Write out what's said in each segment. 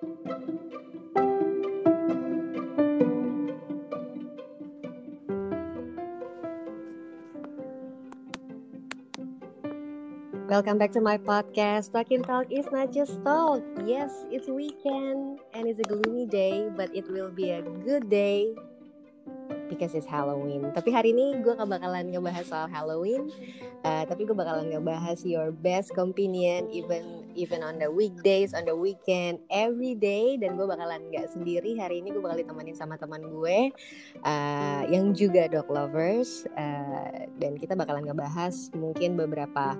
Welcome back to my podcast. Talking Talk is not just talk. Yes, it's weekend and it's a gloomy day, but it will be a good day because it's Halloween. Tapi hari ini gue gak bakalan ngebahas soal Halloween, uh, tapi gue bakalan ngebahas your best companion even even on the weekdays, on the weekend, every day. Dan gue bakalan nggak sendiri hari ini gue bakal ditemenin sama teman gue uh, yang juga dog lovers uh, dan kita bakalan ngebahas mungkin beberapa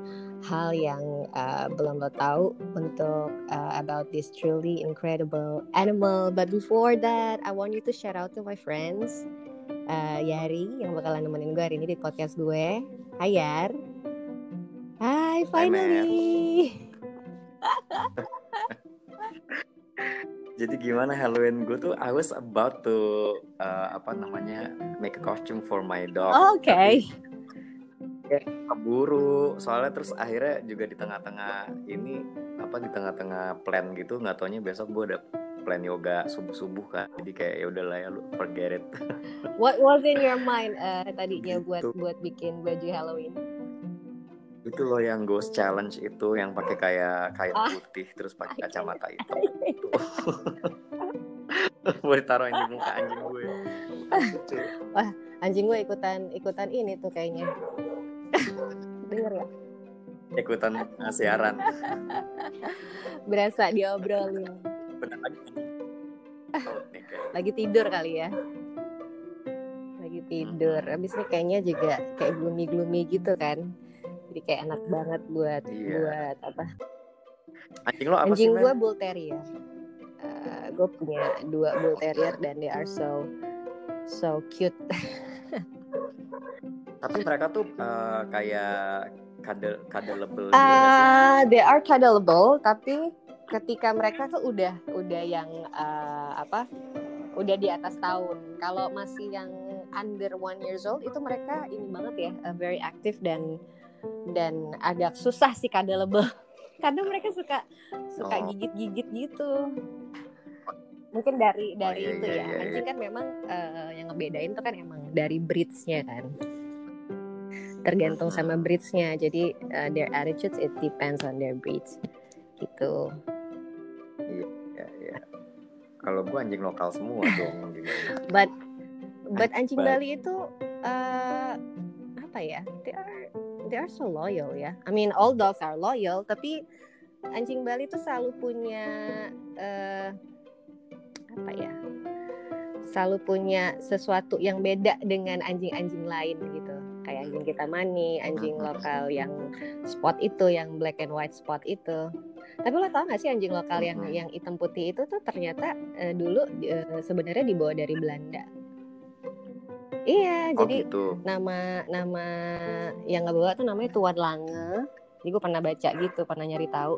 hal yang uh, belum lo tahu untuk uh, about this truly incredible animal. But before that, I want you to shout out to my friends uh, Yari yang bakalan nemenin gue hari ini di podcast gue. Hai Yar. Hai, finally. Jadi gimana Halloween gue tuh I was about to uh, apa namanya make a costume for my dog. Oh, Oke. Okay. Ya, keburu soalnya terus akhirnya juga di tengah-tengah ini apa di tengah-tengah plan gitu nggak taunya besok gue ada plan yoga subuh subuh kan jadi kayak ya udahlah ya lu forget it what was in your mind uh, tadinya gitu. buat buat bikin baju Halloween itu loh yang ghost challenge itu yang pakai kayak kain ah. putih terus pakai kacamata itu. Boleh taruh di muka anjing gue. Wah anjing gue ikutan ikutan ini tuh kayaknya. Denger ya? Ikutan siaran. Berasa diobrolin. Benar lagi. Lagi tidur kali ya? Lagi tidur. Habis ini kayaknya juga kayak gloomy gloomy gitu kan jadi kayak enak banget buat iya. buat apa? Anjing lo apa anjing gue bull terrier. Uh, gue punya dua bull terrier dan they are so so cute. Tapi mereka tuh uh, kayak cuddle cuddleable uh, they are cuddleable tapi ketika mereka tuh udah udah yang uh, apa udah di atas tahun. Kalau masih yang under one years old itu mereka ini banget ya uh, very active dan dan agak susah sih cuddleable kadang mereka suka suka oh. gigit-gigit gitu mungkin dari oh, dari oh, iya, itu iya, ya iya, anjing iya. kan memang uh, yang ngebedain tuh kan emang dari breedsnya kan tergantung sama breedsnya jadi uh, their attitudes it depends on their breeds gitu Iya, iya. Kalau gue anjing lokal semua dong. But but anjing but, Bali itu uh, apa ya? They are they are so loyal ya. I mean all dogs are loyal, tapi anjing Bali itu selalu punya uh, apa ya? Selalu punya sesuatu yang beda dengan anjing-anjing lain gitu. Kayak anjing kita mani, anjing lokal yang spot itu, yang black and white spot itu tapi lo tau gak sih anjing lokal yang yang hitam putih itu tuh ternyata uh, dulu uh, sebenarnya dibawa dari Belanda. Iya, oh, jadi gitu. nama nama yang nggak bawa tuh namanya Tuan Lange. Jadi gue pernah baca gitu, pernah nyari tahu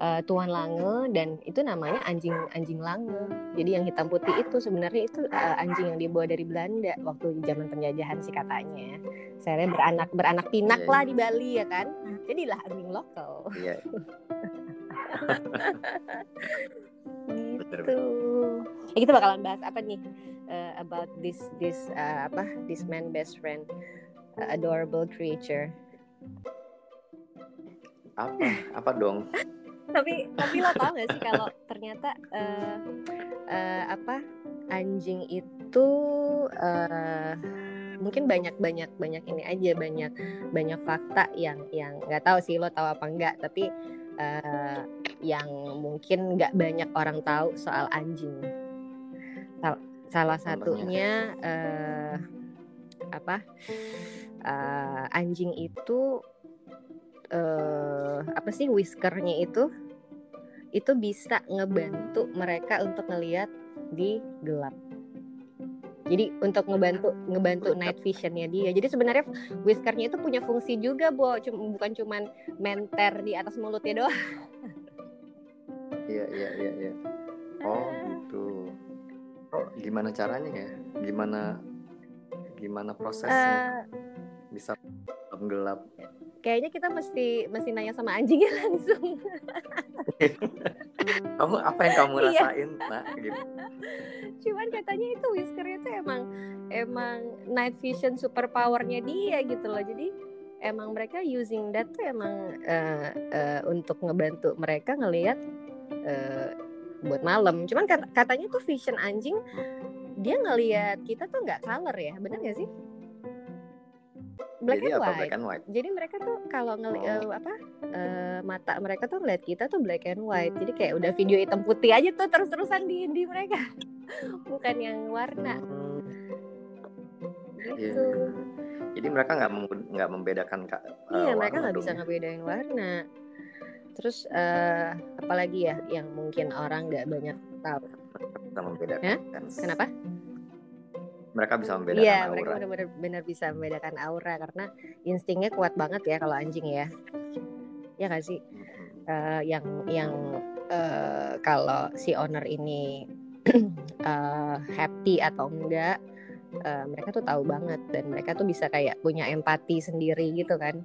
uh, Tuan Lange dan itu namanya anjing anjing Lange. Jadi yang hitam putih itu sebenarnya itu uh, anjing yang dibawa dari Belanda waktu zaman penjajahan sih katanya. Saya beranak beranak pinak yeah, lah di Bali ya kan. Jadilah anjing lokal. Iya. gitu. Ya, kita bakalan bahas apa nih uh, about this this uh, apa this man best friend uh, adorable creature. Apa apa dong? tapi tapi lo tau gak sih kalau ternyata uh, uh, apa anjing itu uh, mungkin banyak banyak banyak ini aja banyak banyak fakta yang yang nggak tahu sih lo tahu apa enggak tapi uh, yang mungkin nggak banyak orang tahu soal anjing. Salah satunya uh, apa uh, anjing itu uh, apa sih whiskernya itu itu bisa ngebantu mereka untuk ngelihat di gelap. Jadi untuk ngebantu ngebantu night visionnya dia. Jadi sebenarnya whiskernya itu punya fungsi juga, Bo. Cuma bukan cuman menter di atas mulutnya doang. Iya, iya, iya, iya. Oh, gimana caranya ya? Gimana gimana prosesnya? Uh, Bisa gelap. Kayaknya kita mesti mesti nanya sama anjingnya langsung. kamu apa yang kamu Iya. rasain nah gitu cuman katanya itu whisker itu emang emang night vision super powernya dia gitu loh jadi emang mereka using that tuh emang eh, eh, untuk ngebantu mereka ngelihat buat malam. Cuman kat- katanya tuh vision anjing dia ngelihat kita tuh nggak color ya benar nggak sih? Black jadi and apa? White. black and white. Jadi mereka tuh kalau ngeli eh, Oh. apa eh, mata mereka tuh ngeliat kita tuh black and white. Jadi kayak udah video hitam putih aja tuh terus terusan di di mereka. Bukan yang warna. Hmm, gitu. Jadi mereka nggak mem- nggak membedakan kak eh, iya mereka warna nggak bisa ngebedain warna terus eh apalagi ya yang mungkin orang nggak banyak tahu bisa membedakan Hah? kan. kenapa mereka bisa membedakan iya aura mereka benar-benar benar bisa membedakan aura karena instingnya kuat banget ya kalau anjing ya ya nggak sih. Eh, yang yang eh, kalau si owner ini eh, happy atau enggak eh, mereka tuh tahu banget dan mereka tuh bisa kayak punya empati sendiri gitu kan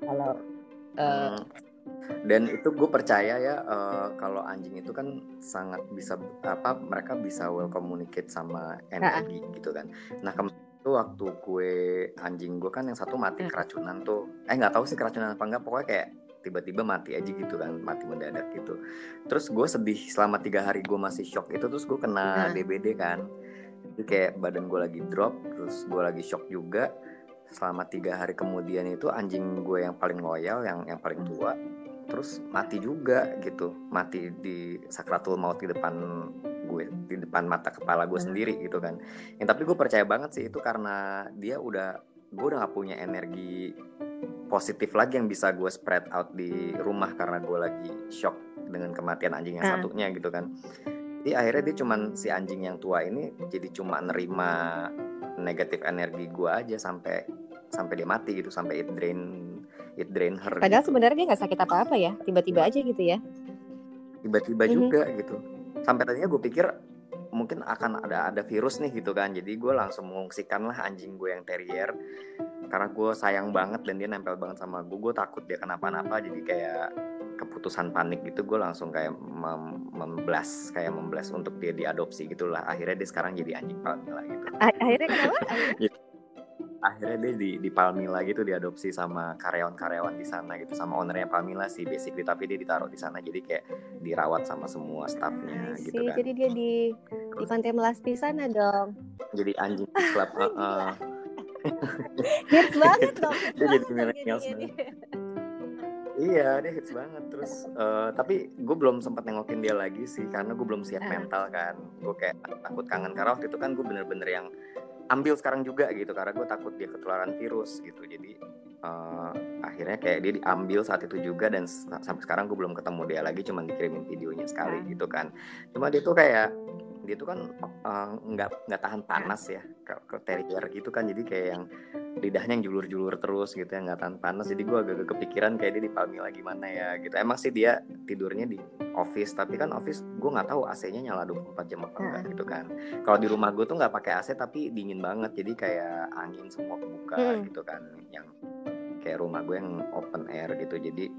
kalau Hmm. Dan itu gue percaya ya eh, kalau anjing itu kan sangat bisa apa mereka bisa well communicate sama energi gitu kan. Nah kemarin itu waktu gue anjing gue kan yang satu mati keracunan tuh. Eh nggak tahu sih keracunan apa enggak pokoknya kayak tiba-tiba mati aja gitu kan mati mendadak gitu. Terus gue sedih selama tiga hari gue masih shock itu terus gue kena Nah. DBD kan. Jadi kayak badan gue lagi drop terus gue lagi shock juga selama tiga hari kemudian itu anjing gue yang paling loyal yang yang paling tua terus mati juga gitu mati di sakratul maut di depan gue di depan mata kepala gue Hmm. sendiri gitu kan yang tapi gue percaya banget sih itu karena dia udah gue udah gak punya energi positif lagi yang bisa gue spread out di rumah karena gue lagi shock dengan kematian anjing yang Ah. satunya gitu kan jadi akhirnya dia cuman si anjing yang tua ini jadi cuma nerima negatif energi gue aja sampai sampai dia mati gitu sampai it drain it drain her padahal gitu. sebenarnya dia nggak sakit apa-apa ya tiba-tiba aja gitu ya. Tiba-tiba Mhm. juga gitu. Sampai tadinya gue pikir mungkin akan ada ada virus nih gitu kan. Jadi gue langsung mengungsikan lah anjing gue yang terrier. Karena gue sayang banget dan dia nempel banget sama gue gue takut dia kenapa-napa. Jadi kayak keputusan panik gitu gue langsung kayak mem memblas kayak memblas untuk dia diadopsi gitulah. Akhirnya dia sekarang jadi anjing Palmila gitu. Akhirnya kenapa? Akhirnya dia di di Palmila gitu diadopsi sama karyawan-karyawan di sana gitu sama ownernya Palmila sih basically. Tapi dia ditaruh di sana jadi kayak dirawat sama semua staffnya gitu kan. Jadi dia di di pantai melasti sana dong. Jadi anjing club heeh. hits banget dong. Dia jadi banget iya dia hits banget. Terus eh, tapi gue belum sempat nengokin dia lagi sih karena gue belum siap Ah. mental kan. Gue kayak takut kangen karena waktu itu kan gue bener-bener yang ambil sekarang juga gitu karena gue takut dia ketularan virus gitu. Jadi eh, akhirnya kayak dia diambil saat itu juga dan s- sampai sekarang gue belum ketemu dia lagi cuman dikirimin videonya sekali gitu kan. Cuma dia tuh kayak dia tuh kan eh, nggak nggak tahan Ah. panas ya ke, ke terrier gitu kan. Jadi kayak yang lidahnya yang julur-julur terus gitu ya nggak tahan panas. Jadi gue agak kepikiran kayak dia di Palmila gimana ya gitu. Emang sih dia tidurnya di office tapi kan office gue nggak tahu AC-nya nyala 24 jam apa enggak gitu kan. Kalau di rumah gue tuh nggak pakai AC tapi dingin banget. Jadi kayak angin semua kebuka Hmm. gitu kan. Yang kayak rumah gue yang open air gitu. Jadi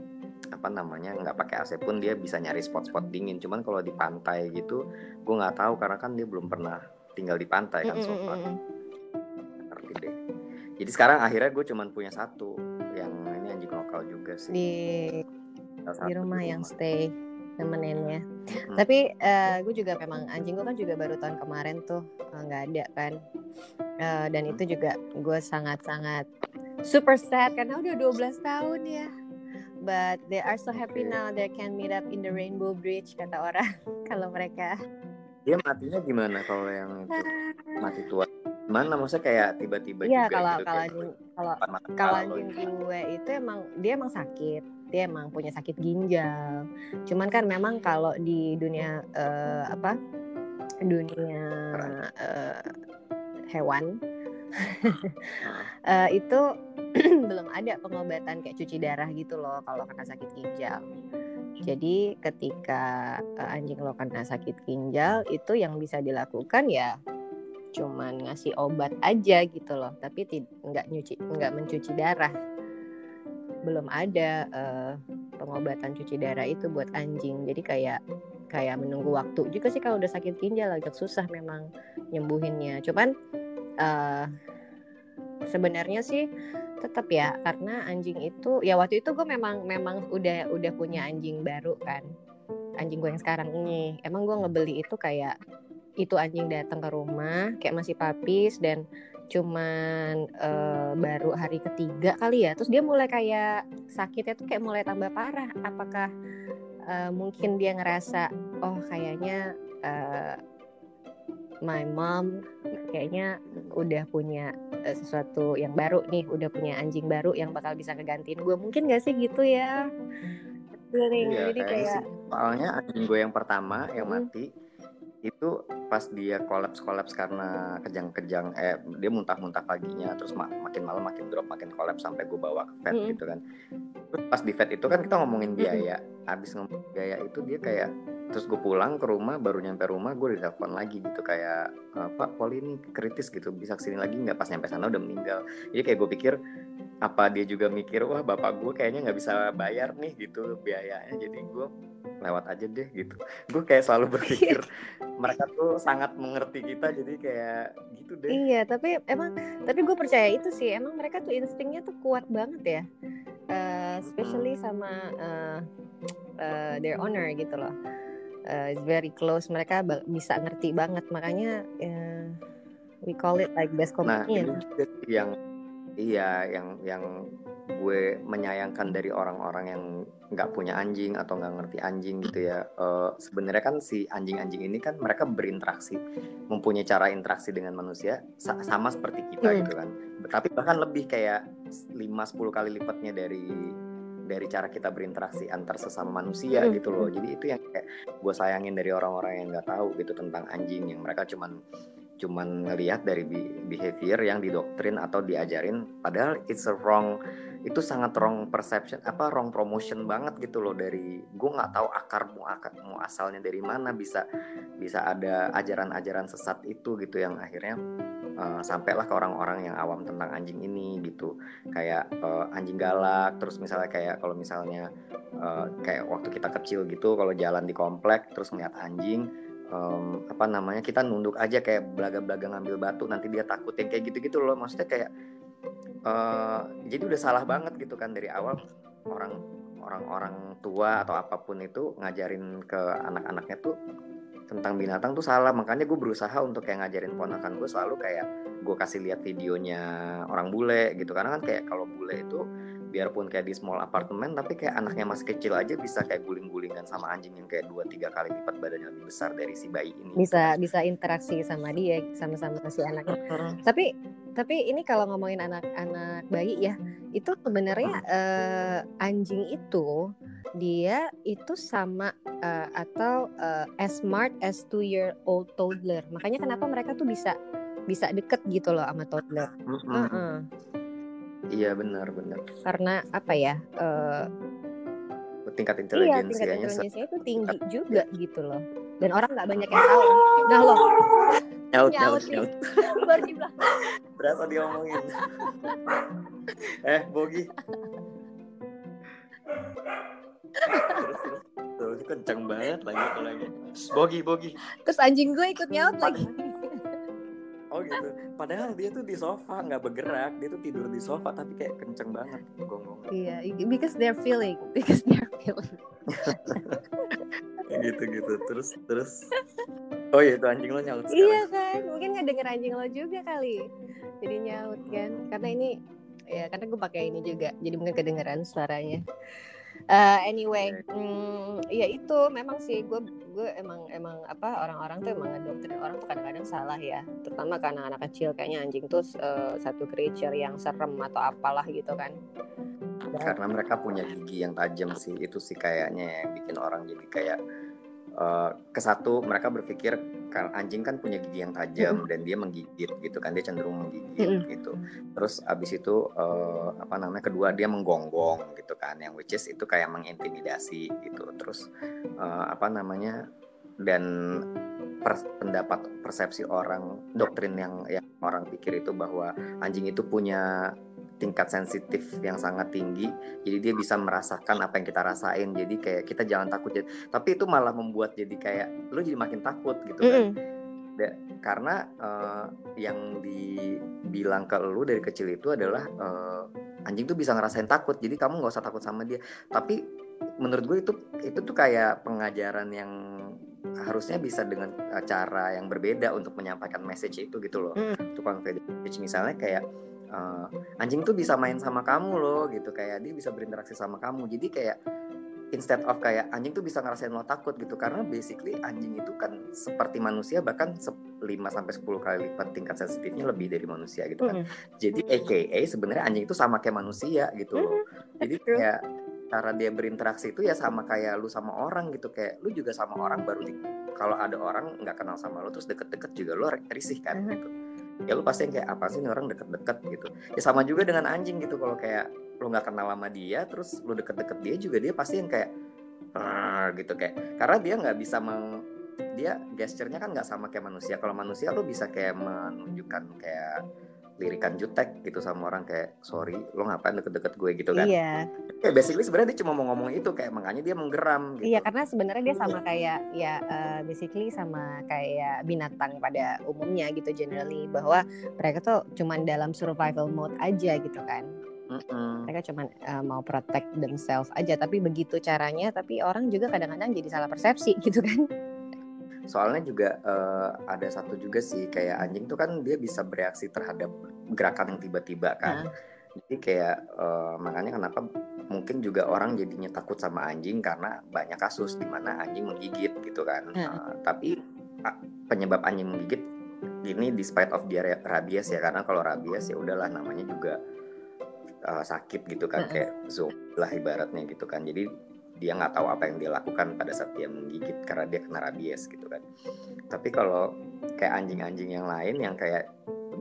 apa namanya nggak pakai AC pun dia bisa nyari spot-spot dingin. Cuman kalau di pantai gitu gue nggak tahu karena kan dia belum pernah tinggal di pantai kan so far. Mm-mm-mm. Jadi sekarang akhirnya gue cuman punya satu yang ini anjing lokal juga sih. Di Salah di satu rumah yang stay nemeninnya Mm. tapi gue juga memang anjing gue kan juga baru tahun kemarin tuh eh, nggak ada kan. Eh, dan itu juga gue sangat sangat super sad karena udah 12 tahun ya. But they are so happy Oke. now they can meet up in the rainbow bridge kata orang kalau mereka. Dia matinya gimana kalau yang itu? Mati tua mana maksudnya kayak tiba-tiba Iya juga kalau gitu kalau kayak kalau kalau anjing gitu. gue itu emang dia emang sakit. Dia emang punya sakit ginjal. Cuman kan memang kalau di dunia eh, apa? Dunia eh, hewan eh, itu belum ada pengobatan kayak cuci darah gitu loh kalau kena sakit ginjal. Jadi ketika eh, anjing lo kena sakit ginjal itu yang bisa dilakukan ya cuman ngasih obat aja gitu loh. Tapi nggak nyuci nggak mencuci darah. Belum ada eh, pengobatan cuci darah itu buat anjing. Jadi kayak kayak menunggu waktu juga sih kalau udah sakit ginjal agak susah memang nyembuhinnya. Cuman uh, sebenarnya sih tetap ya karena anjing itu ya waktu itu gue memang memang udah udah punya anjing baru kan. Anjing gue yang sekarang ini. Emang gue ngebeli itu kayak itu anjing datang ke rumah kayak masih papis dan cuman uh, baru hari ketiga kali ya. Terus dia mulai kayak sakitnya tuh kayak mulai tambah parah. Apakah uh, mungkin dia ngerasa oh kayaknya uh, my mom kayaknya udah punya uh, sesuatu yang baru nih udah punya anjing baru yang bakal bisa ngegantiin gue mungkin gak sih gitu ya? Iya, jadi kayak soalnya anjing gue yang pertama yang mati itu pas dia kolaps kolaps karena kejang-kejang eh dia muntah-muntah paginya terus mak makin malam makin drop makin kolaps sampai gue bawa ke vet mm. gitu kan. Terus pas di vet itu kan kita ngomongin biaya. Mm. abis ngomong biaya itu dia kayak terus gue pulang ke rumah baru nyampe rumah gue ditelepon lagi gitu kayak eh, pak poli ini kritis gitu bisa ke sini lagi nggak? Pas nyampe sana udah meninggal. Jadi kayak gue pikir apa dia juga mikir wah bapak gue kayaknya nggak bisa bayar nih gitu biayanya. Jadi gue lewat aja deh gitu. Gue kayak selalu berpikir mereka tuh sangat mengerti kita jadi kayak gitu deh. Iya tapi emang tapi gue percaya itu sih emang mereka tuh instingnya tuh kuat banget ya. Uh, especially sama uh, uh, their owner gitu loh. Uh, it's very close mereka bisa ngerti banget. Makanya uh, we call it like best companion. nah, yang iya yang yang gue menyayangkan dari orang-orang yang nggak punya anjing atau nggak ngerti anjing gitu ya uh, sebenarnya kan si anjing-anjing ini kan mereka berinteraksi mempunyai cara interaksi dengan manusia sa sama seperti kita hmm. gitu kan tapi bahkan lebih kayak 5-10 kali lipatnya dari dari cara kita berinteraksi antar sesama manusia hmm. gitu loh jadi itu yang kayak gue sayangin dari orang-orang yang nggak tahu gitu tentang anjing yang mereka cuman cuman ngelihat dari behavior yang didoktrin atau diajarin padahal it's a wrong itu sangat wrong perception apa wrong promotion banget gitu loh dari gue nggak tahu akar mu akar mu asalnya dari mana bisa bisa ada ajaran-ajaran sesat itu gitu yang akhirnya uh, sampailah ke orang-orang yang awam tentang anjing ini gitu. Kayak uh, anjing galak terus misalnya kayak kalau misalnya uh, kayak waktu kita kecil gitu kalau jalan di komplek terus ngeliat anjing um, apa namanya kita nunduk aja kayak belaga-belaga ngambil batu nanti dia takut yang kayak gitu-gitu loh. Maksudnya kayak uh, jadi udah salah banget gitu kan dari awal orang orang-orang tua atau apa pun itu ngajarin ke anak-anaknya tuh tentang binatang tuh salah. Makanya gue berusaha untuk kayak ngajarin ponakan gue selalu kayak gue kasih lihat videonya orang bule gitu. Karena kan kayak kalau bule itu biarpun kayak di small apartemen tapi kayak anaknya masih kecil aja bisa kayak guling-gulingan sama anjing yang kayak dua tiga kali lipat badannya lebih besar dari si bayi ini. Bisa bisa interaksi sama dia sama-sama si anaknya. Tapi tapi ini kalau ngomongin anak-anak bayi ya itu sebenarnya uh, anjing itu dia itu sama uh, atau uh, as smart as two year old toddler. Makanya kenapa mereka tuh bisa bisa deket gitu loh sama toddler. Uh -uh. Iya benar benar. Karena apa ya? Uh, tingkat intelijensianya iya, tingkat intelijensinya itu tinggi juga gitu loh. Dan orang nggak banyak yang tahu. Nah loh. Nyaut nyaut nyaut. Baru di belakang. Berasa diomongin. eh Bogi. terus terus terus kenceng banget lagi lagi. Bogi Bogi. Terus anjing gue ikut nyaut lagi. Oh gitu. Padahal dia tuh di sofa nggak bergerak, dia tuh tidur di sofa tapi kayak kenceng banget gonggong. Iya, because they're feeling, because they're feeling. gitu gitu. Terus terus. Oh iya itu anjing lo nyaut sekarang. Iya kan, mungkin nggak denger anjing lo juga kali. Jadi nyaut kan, karena ini ya karena gue pakai ini juga, jadi mungkin kedengeran suaranya uh, anyway hmm, ya itu memang sih gue gue emang emang apa orang-orang tuh emang ngedoktrin orang tuh kadang-kadang salah ya. Terutama karena anak kecil kayaknya anjing tuh uh, satu creature yang serem atau apalah gitu kan. Karena mereka punya gigi yang tajam sih itu sih kayaknya yang bikin orang jadi kayak uh, ke satu mereka berpikir kan anjing kan punya gigi yang tajam dan dia menggigit gitu kan dia cenderung menggigit gitu. Terus abis itu uh, apa namanya kedua dia menggonggong gitu kan yang which is itu kayak mengintimidasi gitu. Terus uh, apa namanya dan per, pendapat persepsi orang doktrin yang yang orang pikir itu bahwa anjing itu punya tingkat sensitif yang sangat tinggi jadi dia bisa merasakan apa yang kita rasain jadi kayak kita jangan takut tapi itu malah membuat jadi kayak lu jadi makin takut gitu kan mm -hmm. karena uh, yang dibilang ke lu dari kecil itu adalah uh, anjing tuh bisa ngerasain takut jadi kamu nggak usah takut sama dia tapi menurut gue itu itu tuh kayak pengajaran yang harusnya bisa dengan cara yang berbeda untuk menyampaikan message itu gitu loh mm. tukang message misalnya kayak uh, anjing tuh bisa main sama kamu loh gitu kayak dia bisa berinteraksi sama kamu jadi kayak instead of kayak anjing tuh bisa ngerasain lo takut gitu karena basically anjing itu kan seperti manusia bahkan 5 sampai 10 kali lipat tingkat sensitifnya lebih dari manusia gitu kan. Mm. Jadi AKA sebenarnya anjing itu sama kayak manusia gitu loh. Mm. Jadi kayak cara dia berinteraksi itu ya sama kayak lu sama orang gitu kayak lu juga sama orang baru di kalau ada orang nggak kenal sama lu terus deket-deket juga lu risih kan mm. gitu ya lu pasti yang kayak apa sih ini orang deket-deket? gitu. Ya sama juga dengan anjing gitu kalau kayak lu nggak kenal sama dia terus lu deket-deket dia juga dia pasti yang kayak gitu kayak karena dia nggak bisa meng dia gesturnya kan nggak sama kayak manusia. Kalau manusia lu bisa kayak menunjukkan kayak lirikan jutek gitu sama orang kayak sorry lo ngapain deket-deket gue? gitu kan. Iya. Kayak basically sebenarnya dia cuma mau ngomong itu kayak makanya dia menggeram gitu. iya karena sebenarnya dia sama kayak ya uh, basically sama kayak binatang pada umumnya gitu generally bahwa mereka tuh cuma dalam survival mode aja gitu kan. Mm-mm. mereka cuma uh, mau protect themselves aja tapi begitu caranya tapi orang juga kadang-kadang jadi salah persepsi gitu kan soalnya juga uh, ada satu juga sih kayak anjing tuh kan dia bisa bereaksi terhadap gerakan yang tiba-tiba kan. Uh. Jadi kayak uh, makanya kenapa mungkin juga orang jadinya takut sama anjing karena banyak kasus di mana anjing menggigit gitu kan. Uh. Uh, tapi uh, penyebab anjing menggigit ini despite of dia rabies ya karena kalau rabies ya udahlah namanya juga uh, sakit gitu kan uh. kayak zombie lah ibaratnya gitu kan. Jadi dia nggak tahu apa yang dia lakukan pada saat dia menggigit karena dia kena rabies gitu kan. Tapi kalau kayak anjing-anjing yang lain yang kayak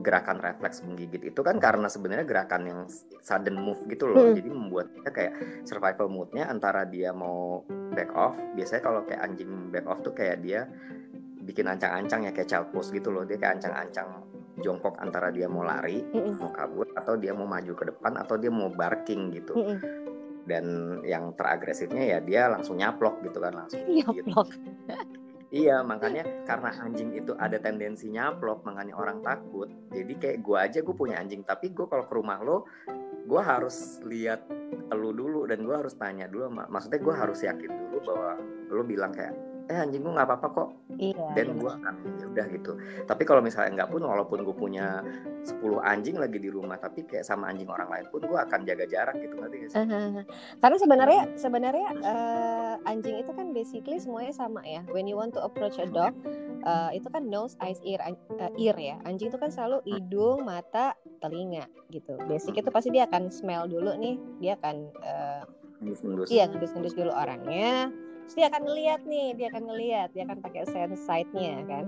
gerakan refleks menggigit itu kan karena sebenarnya gerakan yang sudden move gitu loh. Hmm. jadi membuat dia kayak survival moodnya antara dia mau back off biasanya kalau kayak anjing back off tuh kayak dia bikin ancang-ancang ya kayak child pose gitu loh. Dia kayak ancang-ancang jongkok antara dia mau lari mm mau kabur atau dia mau maju ke depan atau dia mau barking gitu. Mm dan yang teragresifnya ya dia langsung nyaplok gitu kan langsung nyaplok. iya makanya karena anjing itu ada tendensi nyaplok makanya orang takut. Jadi kayak gue aja gue punya anjing tapi gue kalau ke rumah lo gue harus lihat lu dulu dan gue harus tanya dulu maksudnya gue harus yakin dulu bahwa lo bilang kayak eh anjing gue nggak apa-apa kok. Iya, dan gue akan ya udah gitu. Tapi kalau misalnya nggak pun walaupun gue punya 10 anjing lagi di rumah tapi kayak sama anjing orang lain pun gue akan jaga jarak gitu nanti karena sebenarnya sebenarnya uh, anjing itu kan basically semuanya sama ya. When you want to approach a dog uh, itu kan nose eyes ear uh, ear ya. Anjing itu kan selalu hidung mata telinga gitu. Basic itu pasti dia akan smell dulu nih. Dia akan uh, iya ngendus-ngendus dulu orangnya terus dia akan ngeliat nih dia akan ngeliat dia akan pakai sense sight-nya kan?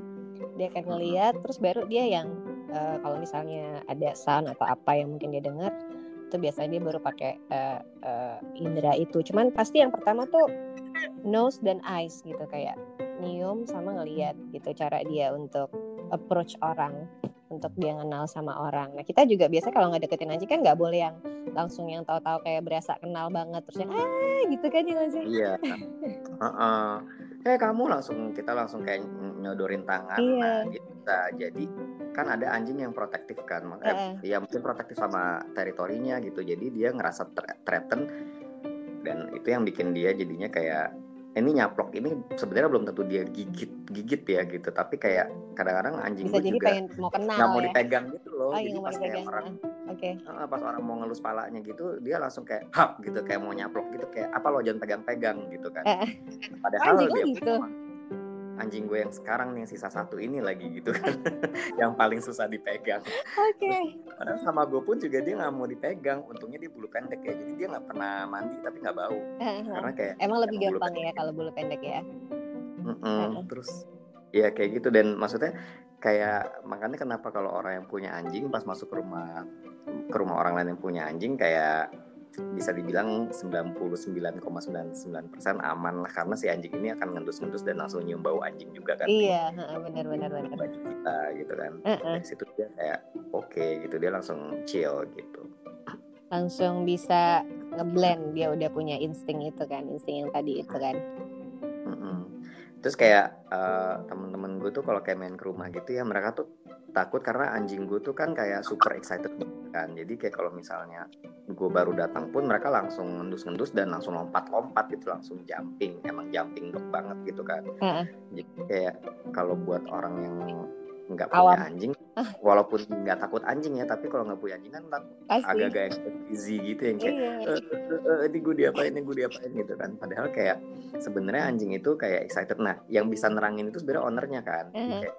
Dia akan ngeliat terus baru dia yang uh, kalau misalnya ada sound atau apa yang mungkin dia dengar itu biasanya dia baru pakai uh, uh, indera itu. Cuman pasti yang pertama tuh nose dan eyes gitu kayak nyium sama ngeliat gitu cara dia untuk approach orang untuk dia kenal sama orang. Nah kita juga biasa kalau nggak deketin anjing kan nggak boleh yang langsung yang tahu-tahu kayak berasa kenal banget terus yang ah gitu kan ya sih? Iya. uh -uh. Kayak kamu langsung kita langsung kayak nyodorin tangan. Iya. Nah gitu. jadi kan ada anjing yang protektif kan, makanya uh. ya mungkin protektif sama teritorinya gitu. Jadi dia ngerasa threaten dan itu yang bikin dia jadinya kayak ini nyaplok ini sebenarnya belum tentu dia gigit gigit ya gitu tapi kayak kadang-kadang anjing Bisa juga mau nggak mau ya? dipegang gitu loh oh, jadi pas kayak orang okay. pas orang mau ngelus palanya gitu dia langsung kayak hap gitu kayak mau nyaplok gitu kayak apa lo jangan pegang-pegang gitu kan eh. padahal dia gitu anjing gue yang sekarang nih sisa satu ini lagi gitu kan yang paling susah dipegang. Oke. Okay. Padahal sama gue pun juga dia nggak mau dipegang. Untungnya dia bulu pendek ya, jadi dia nggak pernah mandi tapi nggak bau. Karena kayak emang lebih gampang ya kalau bulu pendek ya. Mm-mm. Uh-huh. Terus ya kayak gitu dan maksudnya kayak makanya kenapa kalau orang yang punya anjing pas masuk ke rumah ke rumah orang lain yang punya anjing kayak bisa dibilang 99,99% aman lah karena si anjing ini akan ngendus-ngendus dan langsung nyium bau anjing juga kan. Iya benar benar baju kita gitu kan. Uh -uh. dari situ dia kayak oke okay, gitu dia langsung chill gitu. Langsung bisa ngeblend dia udah punya insting itu kan insting yang tadi itu kan. Mm-mm. terus kayak uh, temen-temen gue tuh kalau kayak main ke rumah gitu ya mereka tuh takut karena anjing gue tuh kan kayak super excited kan. Jadi kayak kalau misalnya gue baru datang pun mereka langsung ngendus-ngendus dan langsung lompat-lompat gitu langsung jumping emang jumping dok banget gitu kan. Heeh. jadi kayak kalau buat orang yang nggak Awam. punya anjing walaupun nggak takut anjing ya tapi kalau nggak punya anjing kan agak-agak easy gitu yang kayak "Eh, eh, eh, ini gue diapain ini gue diapain gitu kan. Padahal kayak sebenarnya anjing itu kayak excited. Nah yang bisa nerangin itu sebenarnya ownernya kan. Mhm. kayak,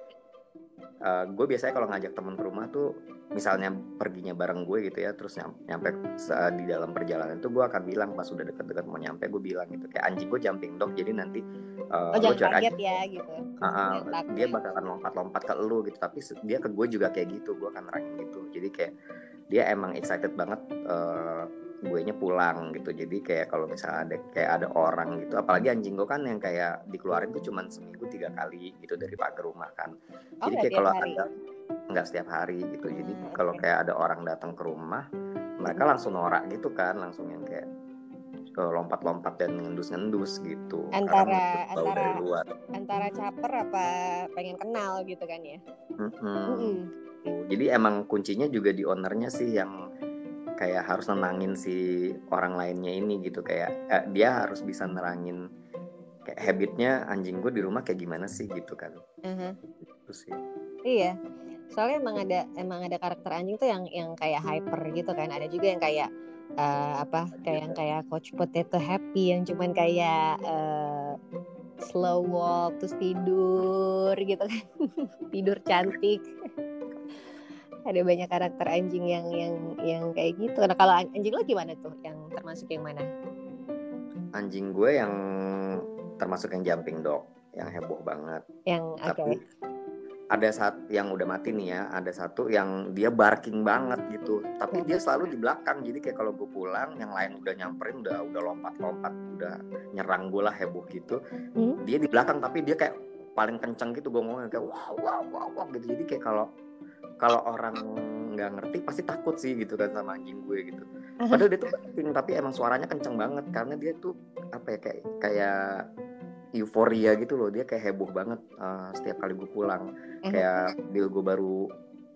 eh, gue biasanya kalau ngajak temen ke rumah tuh misalnya perginya bareng gue gitu ya terus nyam- nyampe se- di dalam perjalanan itu gue akan bilang pas udah deket-deket mau nyampe gue bilang gitu. Kayak anjing gue jumping dog jadi nanti eh, oh jangan cuek aja kaget ya gitu. Jangan takut. dia bakalan lompat-lompat ke lu gitu tapi dia ke gue juga kayak gitu gue akan nerangin gitu. Jadi kayak dia emang excited banget eh gue nya pulang gitu. Jadi kayak kalau misalnya ada kayak ada orang gitu apalagi anjing gue kan yang kayak dikeluarin tuh cuman seminggu tiga kali gitu dari pagar rumah kan. Oh jadi kayak kalau ada nggak setiap hari gitu. Jadi Hmm, kalau kayak ada orang datang ke rumah mereka langsung norak gitu kan langsung yang kayak eh, lompat-lompat dan ngendus-ngendus gitu. Karena Antara- bau dari antara- luar. antara caper apa pengen kenal gitu kan ya? Mm-mm. Mm-mm. Tuh, Jadi emang kuncinya juga di ownernya sih yang kayak harus nenangin si orang lainnya ini gitu. Kayak eh, dia harus bisa nerangin kayak habitnya anjing gue di rumah kayak gimana sih? gitu kan. Itu sih. Iya, soalnya emang ada emang ada karakter anjing tuh yang yang kayak hyper gitu kan. Ada juga yang kayak eh, apa kayak yang kayak Coach Potato Happy yang cuman kayak eh, slow walk terus tidur gitu kan, tidur cantik. Ada banyak karakter anjing yang yang yang kayak gitu. Nah kalau an- anjing lo gimana tuh? Yang termasuk yang mana? anjing gue yang termasuk yang jumping dog yang heboh banget Yang tapi ada saat yang udah mati nih ya ada satu yang dia barking banget gitu tapi dia selalu di belakang jadi kayak kalau gue pulang yang lain udah nyamperin udah udah lompat-lompat udah nyerang gue lah heboh gitu Hmm? dia di belakang tapi dia kayak paling kenceng gitu gue ngomongnya kayak wow wow wow wow gitu jadi kayak kalau kalau orang nggak ngerti pasti takut sih gitu kan sama anjing gue gitu padahal dia tuh barking tapi emang suaranya kenceng banget karena dia tuh apa ya kayak kayak euforia gitu loh dia kayak heboh banget eh, setiap kali gue pulang Mhm. kayak bil gue baru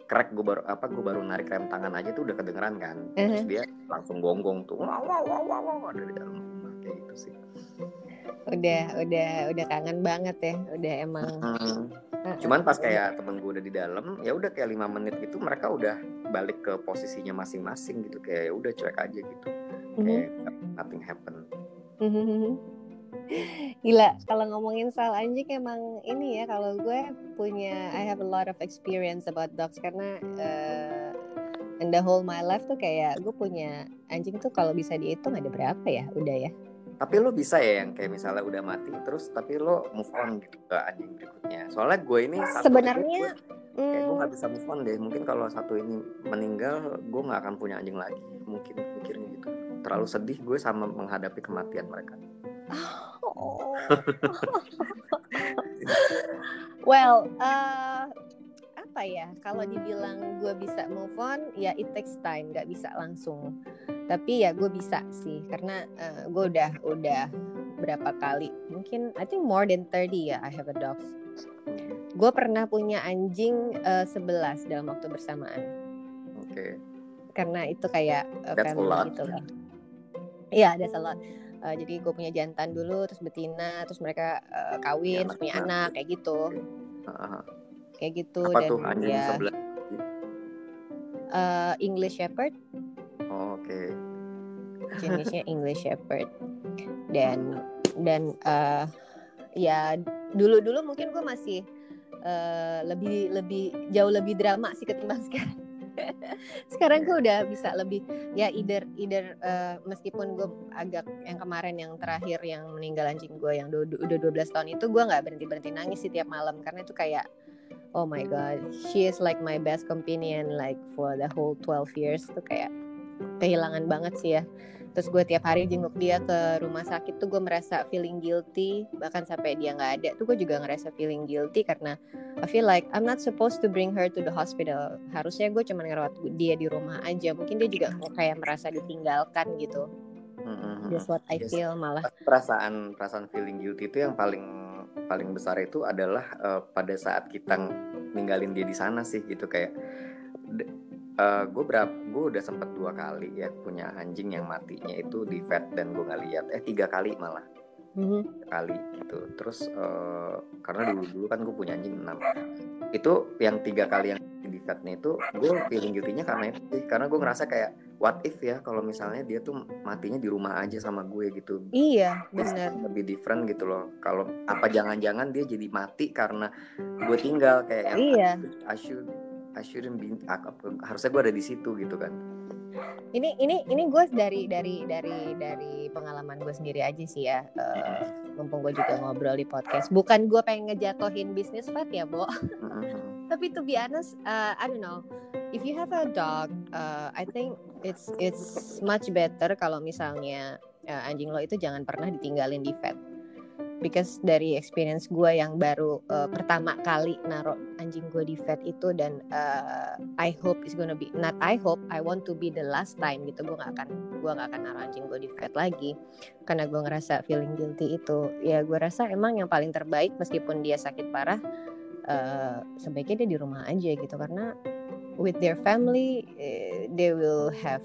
crack gue baru apa gue baru narik rem tangan aja tuh udah kedengeran kan terus Mhm. dia langsung gonggong tuh wow wow wow wow, wow dari dalam rumah kayak gitu sih Udah udah udah kangen banget ya. Udah emang. Cuman pas kayak temen gue udah di dalam ya udah kayak lima menit gitu mereka udah balik ke posisinya masing-masing gitu kayak ya udah cuek aja gitu Mhm. kayak nothing happen Gila, kalau ngomongin soal anjing emang ini ya kalau gue punya I have a lot of experience about dogs karena eh, in the whole my life tuh kayak gue punya anjing tuh kalau bisa dihitung ada berapa ya? Udah ya. Tapi lo bisa ya yang kayak misalnya udah mati terus tapi lo move on gitu ke anjing berikutnya. Soalnya gue ini Sebenarnya gue- kayak gue hmm, nggak bisa move on deh. Mungkin kalau satu ini meninggal gue nggak akan punya anjing lagi. Mungkin mikirnya gitu. Terlalu sedih gue sama menghadapi kematian mereka. Oh. well, eh, apa ya? Kalau dibilang gue bisa move on, ya it takes time, nggak bisa langsung. Tapi ya gue bisa sih, karena eh, gue udah udah berapa kali, mungkin I think more than 30 ya I have a dogs. Gue pernah punya anjing eh, 11 dalam waktu bersamaan, oke karena itu kayak eh, That's a family lot. gitu lah. Iya, ada salah. Eh, jadi gue punya jantan dulu, terus betina, terus mereka eh, kawin, Punya terus punya anak. kayak gitu, Ah, kayak gitu. apa dan tuh anjing ya sebelah. eh, English Shepherd, Oh, oke. Jenisnya English Shepherd, dan dan eh, ya dulu dulu mungkin gue masih eh, lebih lebih jauh lebih drama sih ketimbang sekarang. sekarang gue udah bisa lebih ya either either eh, meskipun gue agak yang kemarin yang terakhir yang meninggal anjing gue yang udah 12 tahun itu gue nggak berhenti berhenti nangis sih tiap malam. Karena itu kayak oh my god she is like my best companion like for the whole 12 years. Tuh kayak kehilangan banget sih ya. Terus gue tiap hari jenguk dia ke rumah sakit tuh gue merasa feeling guilty. Bahkan sampai dia nggak ada tuh gue juga ngerasa feeling guilty karena I feel like I'm not supposed to bring her to the hospital. Harusnya gue cuma ngerawat dia di rumah aja. Mungkin dia juga kayak merasa ditinggalkan gitu. Mm-mm. that's what I Yes. feel malah. Perasaan perasaan feeling guilty itu yang paling paling besar itu adalah eh, pada saat kita ninggalin dia di sana sih gitu. Kayak gue berapa gue udah sempet dua kali ya punya anjing yang matinya itu di vet dan gue nggak lihat. Eh tiga kali malah. Mhm. tiga kali gitu. Terus eh, karena dulu dulu kan gue punya anjing enam. Itu yang tiga kali yang vetnya itu gue feeling guilty-nya karena itu karena gue ngerasa kayak what if ya kalau misalnya dia tuh matinya di rumah aja sama gue gitu. Iya benar lebih different gitu loh. Kalau apa jangan-jangan dia jadi mati karena gue tinggal? Kayak yang iya. I should I shouldn't be aku- harusnya gue ada di situ gitu kan. Ini ini ini gue dari dari dari dari pengalaman gue sendiri aja sih ya. Eh, mumpung gue juga ngobrol di podcast. Bukan gue pengen ngejatohin bisnis vet ya bo. Tapi to be honest uh, I don't know. If you have a dog uh, I think it's it's much better kalau misalnya uh, anjing lo itu jangan pernah ditinggalin di vet. Because dari experience gue yang baru uh, pertama kali naruh anjing gue di vet itu dan uh, I hope it's gonna be not I hope I want to be the last time gitu gue gak akan gue gak akan naruh anjing gue di vet lagi. Karena gue ngerasa feeling guilty itu ya gue rasa emang yang paling terbaik meskipun dia sakit parah eh, sebaiknya dia di rumah aja gitu. Karena with their family eh, they will have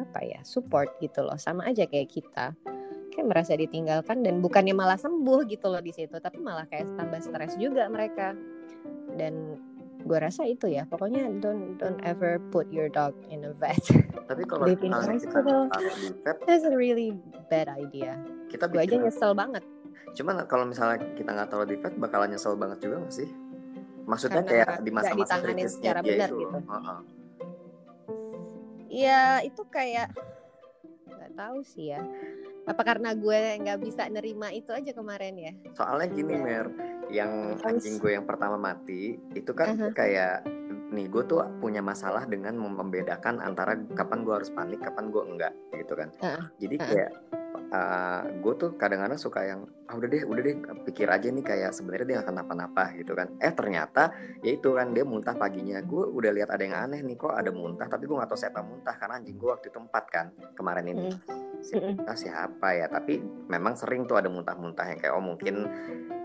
apa ya support gitu loh. Sama aja kayak kita. Kayak merasa ditinggalkan dan bukannya malah sembuh gitu loh di situ tapi malah kayak tambah stres juga mereka. Dan gue rasa itu ya. Pokoknya don't don't ever put your dog in a vet. Tapi kalau kita vet that's a really bad idea. kita gue aja nyesel banget cuman kalau misalnya kita nggak taruh di vet bakalan nyesel banget juga nggak sih maksudnya Karena kayak di masa-masa kritisnya secara dia benar itu gitu. Heeh. ya itu kayak nggak tahu sih ya apa karena gue nggak bisa nerima itu aja kemarin ya soalnya gini Iya. mer yang anjing gue yang pertama mati itu kan Aha. kayak nih gue tuh punya masalah dengan membedakan antara kapan gue harus panik kapan gue enggak gitu kan Heeh. jadi kayak uh, gue tuh kadang-kadang suka yang ah udah deh udah deh pikir aja nih kayak sebenarnya dia akan kenapa-napa gitu kan. Eh ternyata ya itu kan dia muntah paginya. Gue udah lihat ada yang aneh nih kok ada muntah tapi gue nggak tahu siapa muntah karena anjing gue waktu itu empat kan kemarin ini. Si Mm-mm. muntah siapa ya? Tapi memang sering tuh ada muntah-muntah yang kayak oh mungkin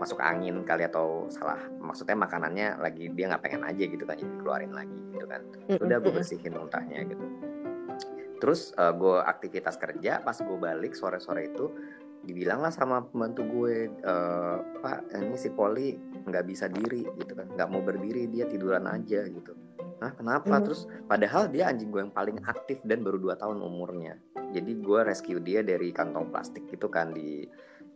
masuk angin kali atau salah. Maksudnya makanannya lagi dia nggak pengen aja gitu kan jadi keluarin lagi gitu kan. Udah gue bersihin muntahnya gitu terus gue aktivitas kerja pas gue balik sore-sore itu dibilang lah sama pembantu gue "Eh, pak ini si Poli nggak bisa diri gitu kan. Nggak mau berdiri dia tiduran aja gitu. Nah kenapa? Mhm. terus padahal dia anjing gue yang paling aktif dan baru 2 tahun umurnya. Jadi gue rescue dia dari kantong plastik gitu kan di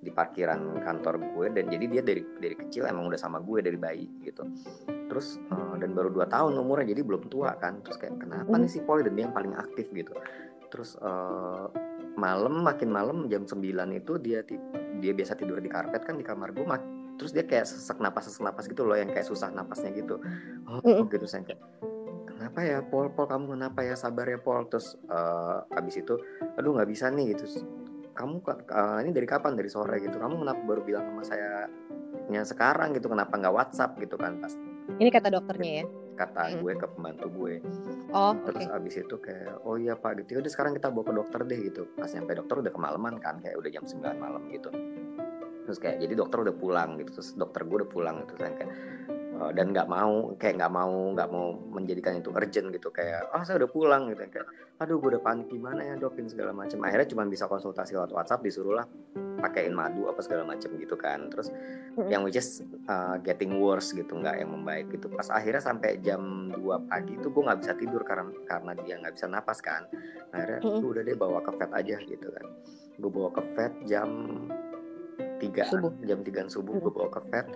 di parkiran kantor gue dan jadi dia dari dari kecil emang udah sama gue dari bayi gitu. Terus eh, dan baru 2 tahun umurnya jadi belum tua kan. Terus kayak kenapa Hmm. nih si Poli dan dia yang paling aktif? gitu. Terus eh, malam makin malam jam 9 itu dia dia biasa tidur di karpet kan di kamar gue mak- terus dia kayak sesak napas sesak napas gitu loh yang kayak susah napasnya gitu. Oh Mm-mm. gitu saya kayak kenapa ya Pol Pol kamu kenapa ya? Sabar ya Pol terus eh, abis itu aduh nggak bisa nih gitu kamu ka- eh, ini dari kapan? Dari sore gitu. Kamu kenapa baru bilang sama saya nya sekarang gitu? Kenapa nggak WhatsApp gitu kan pas ini kata dokternya ya? Kata Mm. gue ke pembantu gue. Oh terus abis itu kayak oh iya pak gitu. Udah sekarang kita bawa ke dokter deh gitu. Pas nyampe dokter udah kemalaman kan kayak udah jam 9 malam gitu. Terus kayak jadi dokter udah pulang gitu. Terus dokter gue udah pulang gitu kan kayak eh, dan nggak mau kayak nggak mau nggak mau menjadikan itu urgent gitu. Kayak ah saya udah pulang gitu kayak aduh gue udah panik gimana ya dokin segala macam akhirnya cuma bisa konsultasi lewat WhatsApp disuruh lah pakein madu apa segala macam gitu kan. Terus yang which is uh, getting worse gitu nggak yang membaik gitu. Pas akhirnya sampai jam 2 pagi itu gue nggak bisa tidur karena karena dia nggak bisa napas kan. Akhirnya Mm-mm. "Lu udah deh bawa ke vet aja gitu kan. Gue bawa ke vet jam 3 Subuh. jam 3 subuh gue bawa ke vet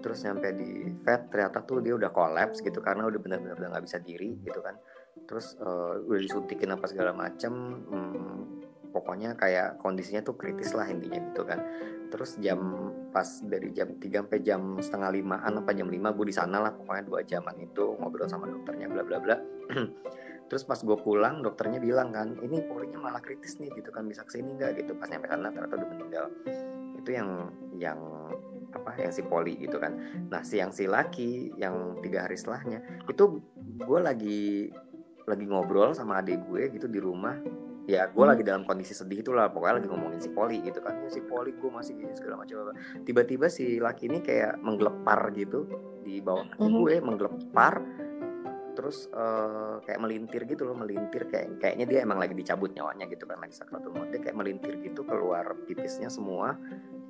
terus nyampe di vet ternyata tuh dia udah kolaps gitu karena udah benar-benar udah nggak bisa diri gitu kan. Terus uh, udah disuntikin apa segala macem hmm, pokoknya kayak kondisinya tuh kritis lah intinya gitu kan. Terus jam pas dari jam 3 sampai jam setengah limaan apa jam 5 gue di sana lah pokoknya dua jaman itu ngobrol sama dokternya bla bla bla. Terus pas gue pulang dokternya bilang kan ini polinya malah kritis nih gitu kan bisa ke sini nggak? Gitu. Pas nyampe sana ternyata udah meninggal itu yang yang apa yang si poli gitu kan. Nah si yang si laki yang tiga hari setelahnya itu gue lagi lagi ngobrol sama adik gue gitu di rumah. Ya gue hmm. lagi dalam kondisi sedih itulah pokoknya lagi ngomongin si Poli gitu kan. Ya si Poli gue masih gini segala macam tiba-tiba si laki ini kayak menggelepar gitu di bawah kaki hmm. gue menggelepar terus uh, kayak melintir gitu loh melintir kayak kayaknya dia emang lagi dicabut nyawanya gitu kan lagi sakratul maut dia kayak melintir gitu keluar pipisnya semua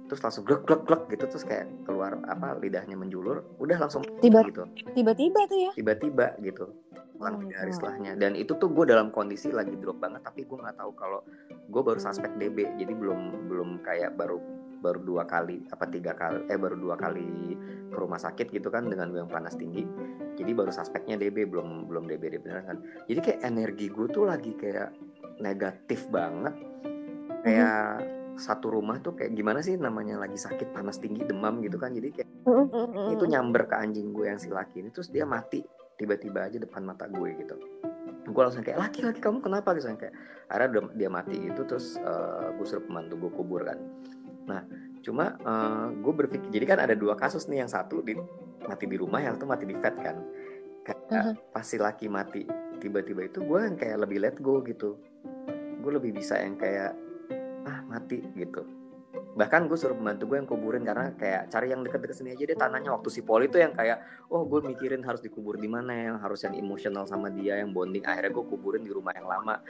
terus langsung glek glek glek gitu terus kayak keluar apa lidahnya menjulur udah langsung tiba gitu. tiba-tiba tuh ya? Tiba-tiba gitu kurang oh. hari setelahnya dan itu tuh gue dalam kondisi lagi drop banget tapi gue nggak tahu kalau gue baru suspek DB jadi belum belum kayak baru baru dua kali apa tiga kali eh baru dua kali ke rumah sakit gitu kan dengan gue yang panas tinggi jadi baru suspeknya DB belum belum DB beneran kan. Jadi kayak energi gue tuh lagi kayak negatif banget. Kayak mm-hmm. satu rumah tuh kayak gimana sih namanya lagi sakit panas tinggi demam gitu kan. Jadi kayak mm-hmm. itu nyamber ke anjing gue yang si laki ini terus dia mati tiba-tiba aja depan mata gue gitu. Gue langsung kayak laki-laki kamu kenapa? Gitu. Kayak akhirnya dia mati gitu terus uh, gue suruh pembantu gue kubur kan. Nah, cuma uh, gue berpikir jadi kan ada dua kasus nih. Yang satu di mati di rumah yang tuh mati di vet kan. Kayak uh-huh. pas si laki mati tiba-tiba itu gue yang kayak lebih let go gitu. Gue lebih bisa yang kayak ah mati gitu bahkan gue suruh pembantu gue yang kuburin karena kayak cari yang deket-deket sini aja deh tanahnya waktu si Poli itu yang kayak oh gue mikirin harus dikubur di mana yang harus yang emosional sama dia yang bonding akhirnya gue kuburin di rumah yang lama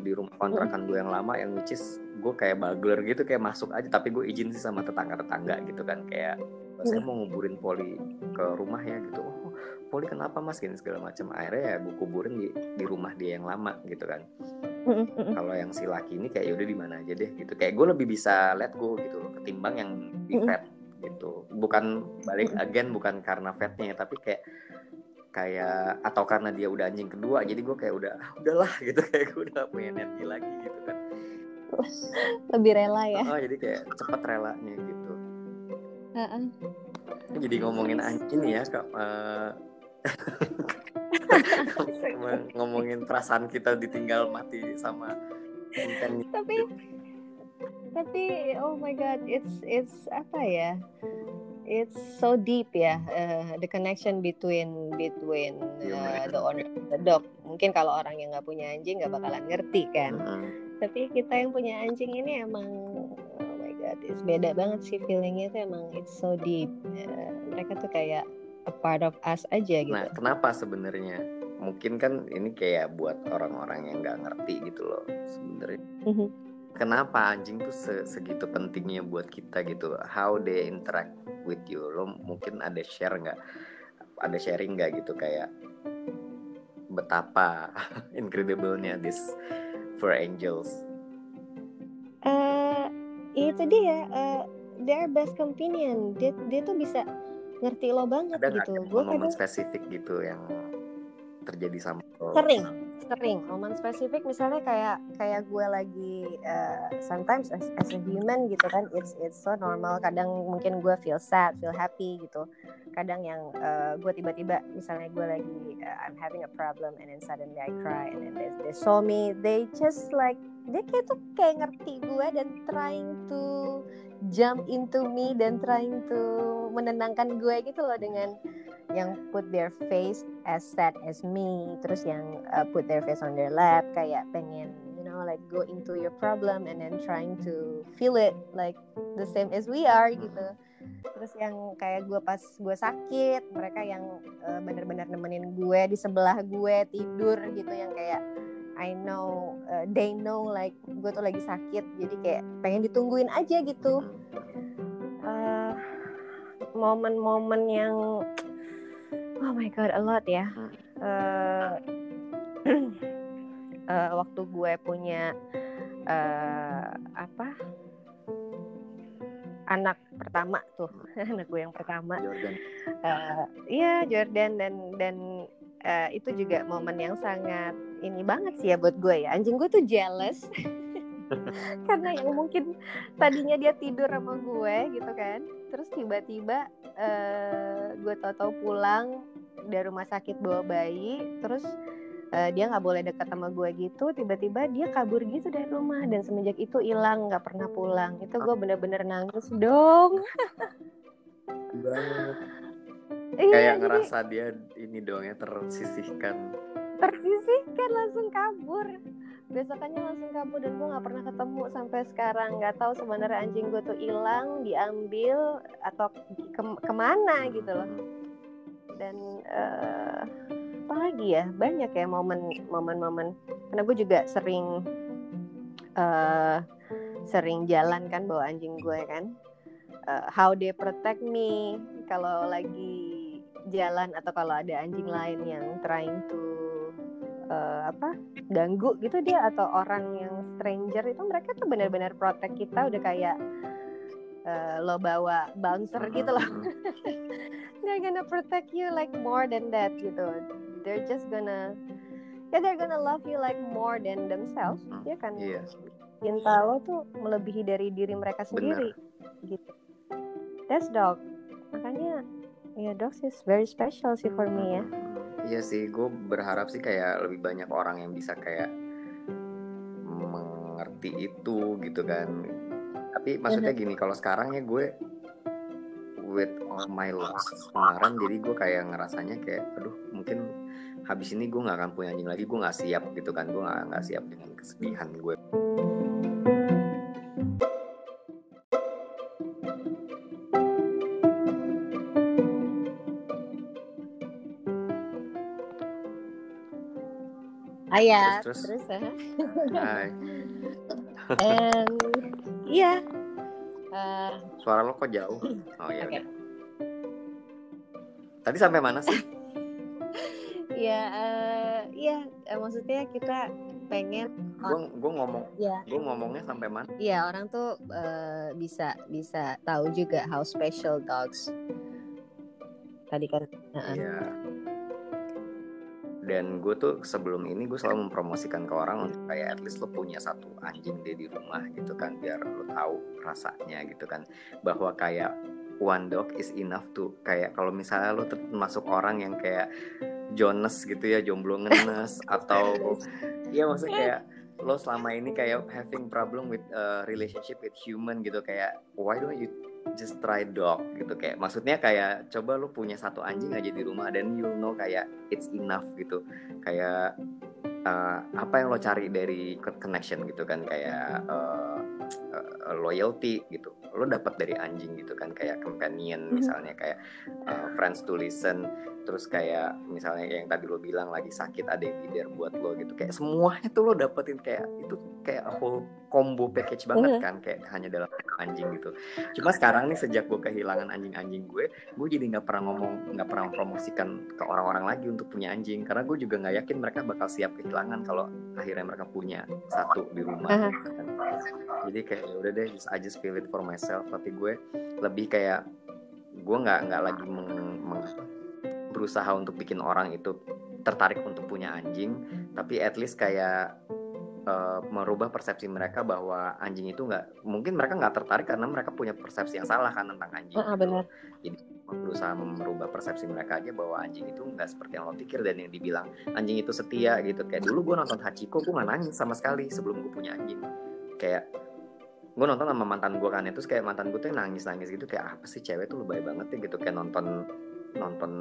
di rumah kontrakan gue yang lama yang which is gue kayak bagler gitu kayak masuk aja tapi gue izin sih sama tetangga-tetangga gitu kan kayak saya mau nguburin Poli ke rumah ya gitu. Oh Poli kenapa mas? Gini segala macam. Akhirnya ya gue kuburin di di rumah dia yang lama gitu kan. Kalau yang si laki ini kayak yaudah di mana aja deh gitu. Kayak gue lebih bisa let go gitu loh ketimbang yang di vet gitu. Bukan balik agen bukan karena vetnya tapi kayak kayak atau karena dia udah anjing kedua jadi gue kayak udah ah, udahlah gitu. Kayak gue udah punya energi lagi gitu kan. Lebih rela ya. Oh jadi kayak cepet relanya gitu uh -uh. jadi ngomongin anjing ya kak uh, ngomongin perasaan kita ditinggal mati sama tapi tapi oh my god it's it's apa ya? It's so deep ya uh, the connection between between uh, the owner the dog. Mungkin kalau orang yang nggak punya anjing nggak bakalan ngerti kan. Mm -hmm. tapi kita yang punya anjing ini emang it's beda banget sih feelingnya itu emang it's so deep uh, mereka tuh kayak a part of us aja gitu. Nah, kenapa sebenarnya? Mungkin kan ini kayak buat orang-orang yang nggak ngerti gitu loh sebenarnya. Mm-hmm. Kenapa anjing tuh se segitu pentingnya buat kita gitu? How they interact with you? Lo mungkin ada share nggak? Ada sharing nggak gitu kayak betapa incredible-nya this for angels? Uh, itu dia. Uh, their best companion. Dia dia tuh bisa ngerti lo banget ada gitu. Gue kadang... spesifik gitu yang terjadi sama lo. Sering, sering. Momen spesifik misalnya kayak kayak gue lagi uh, sometimes as, as a human gitu kan, it's it's so normal. Kadang mungkin gue feel sad, feel happy gitu. Kadang yang uh, gue tiba-tiba misalnya gue lagi uh, I'm having a problem and then suddenly I cry and then they, they saw me, they just like dia kayak tuh kayak ngerti gue dan trying to jump into me dan trying to menenangkan gue gitu loh dengan yang put their face as sad as me terus yang uh, put their face on their lap kayak pengen you know like go into your problem and then trying to feel it like the same as we are gitu. Terus yang kayak gue pas gue sakit mereka yang uh, bener-bener nemenin gue di sebelah gue tidur gitu yang kayak I know uh, they know like gue tuh lagi sakit jadi kayak pengen ditungguin aja gitu. Uh, momen-momen yang oh my god a lot ya. Uh, uh, waktu gue punya uh, apa? Anak pertama tuh anak gue yang pertama. Jordan. Uh, iya Jordan dan dan uh, itu juga momen yang sangat ini banget sih ya buat gue ya. Anjing gue tuh jealous. Karena yang mungkin tadinya dia tidur sama gue gitu kan. Terus tiba-tiba uh, gue tau-tau pulang dari rumah sakit bawa bayi terus uh, dia nggak boleh deket sama gue gitu tiba-tiba dia kabur gitu dari rumah. Dan semenjak itu hilang nggak pernah pulang. Itu gue bener-bener nangis dong. Banget. Iya, kayak jadi ngerasa dia ini dong ya tersisihkan. Tersisihkan langsung kabur. Besokannya langsung kabur dan gue nggak pernah ketemu sampai sekarang. Nggak tahu sebenarnya anjing gue tuh hilang diambil atau ke- ke mana gitu loh dan eh, apa lagi ya banyak ya momen momen-momen. Karena gue juga sering eh sering jalan kan bawa anjing gue kan. Eh, how they protect me kalau lagi jalan atau kalau ada anjing lain yang trying to eh, apa ganggu gitu dia atau orang yang stranger itu mereka tuh benar-benar protect kita. Udah kayak eh, lo bawa bouncer gitu loh they're gonna protect you like more than that gitu they're just gonna ya they're gonna love you like more than themselves. Ya kan? Iya. Cinta lo tuh melebihi dari diri mereka sendiri gitu. That's dog. Makanya ya dogs is very special sih for me ya. Iya sih, gue berharap sih kayak lebih banyak orang yang bisa kayak mengerti itu gitu kan. Tapi maksudnya gini, kalau sekarang ya gue with all my loss kemarin, jadi gue kayak ngerasanya kayak, aduh mungkin habis ini gue nggak akan punya anjing lagi, gue nggak siap gitu kan, gue nggak nggak siap dengan kesedihan gue. ah ya Terus, terus, terus? ah. Hai, and iya Eh, suara lo kok jauh? Oh iya. Udah. Tadi sampai mana sih? ya eh, iya eh, maksudnya kita pengen Gue gue ngomong, ya gue ngomongnya sampai mana? Iya orang tuh eh, bisa bisa tahu juga how special dogs. Tadi kan. Heeh. Iya. Dan gue tuh sebelum ini gue selalu mempromosikan ke orang untuk kayak at least lo punya satu anjing deh di rumah gitu kan biar lo tahu rasanya gitu kan. Bahwa kayak one dog is enough to kayak kalau misalnya lo termasuk orang yang kayak Jonas gitu ya jomblo ngenes atau Iya maksudnya kayak lo selama ini kayak having problem with uh, relationship with human gitu kayak why don't you just try dog gitu kayak maksudnya kayak coba lo punya satu anjing aja di rumah dan you know kayak it's enough gitu. Kayak uh, apa yang lo cari dari connection gitu kan kayak uh, uh, loyalty gitu lo dapat dari anjing gitu kan kayak companion Mhm. misalnya kayak uh, friends to listen terus kayak misalnya yang tadi lo bilang lagi sakit ada yang leader buat lo gitu kayak semuanya tuh lo dapetin kayak itu kayak whole combo package banget Mhm. kan kayak hanya dalam anjing gitu cuma sekarang nih sejak gue kehilangan anjing-anjing gue gue jadi nggak pernah ngomong nggak pernah mempromosikan ke orang-orang lagi untuk punya anjing karena gue juga nggak yakin mereka bakal siap kehilangan kalau akhirnya mereka punya satu di rumah gitu kan. jadi kayak ya udah deh just, I just feel it for myself. Tapi gue lebih kayak gue nggak nggak lagi meng- meng- berusaha untuk bikin orang itu tertarik untuk punya anjing. Tapi at least kayak uh, merubah persepsi mereka bahwa anjing itu nggak mungkin mereka nggak tertarik karena mereka punya persepsi yang salah kan tentang anjing ah, benar. berusaha merubah persepsi mereka aja bahwa anjing itu nggak seperti yang lo pikir dan yang dibilang anjing itu setia gitu. Kayak dulu gue nonton Hachiko gue nggak nangis sama sekali sebelum gue punya anjing. Kayak gue nonton sama mantan gue kan terus kayak mantan gue tuh nangis nangis gitu kayak apa sih cewek tuh lebay banget ya gitu kayak nonton nonton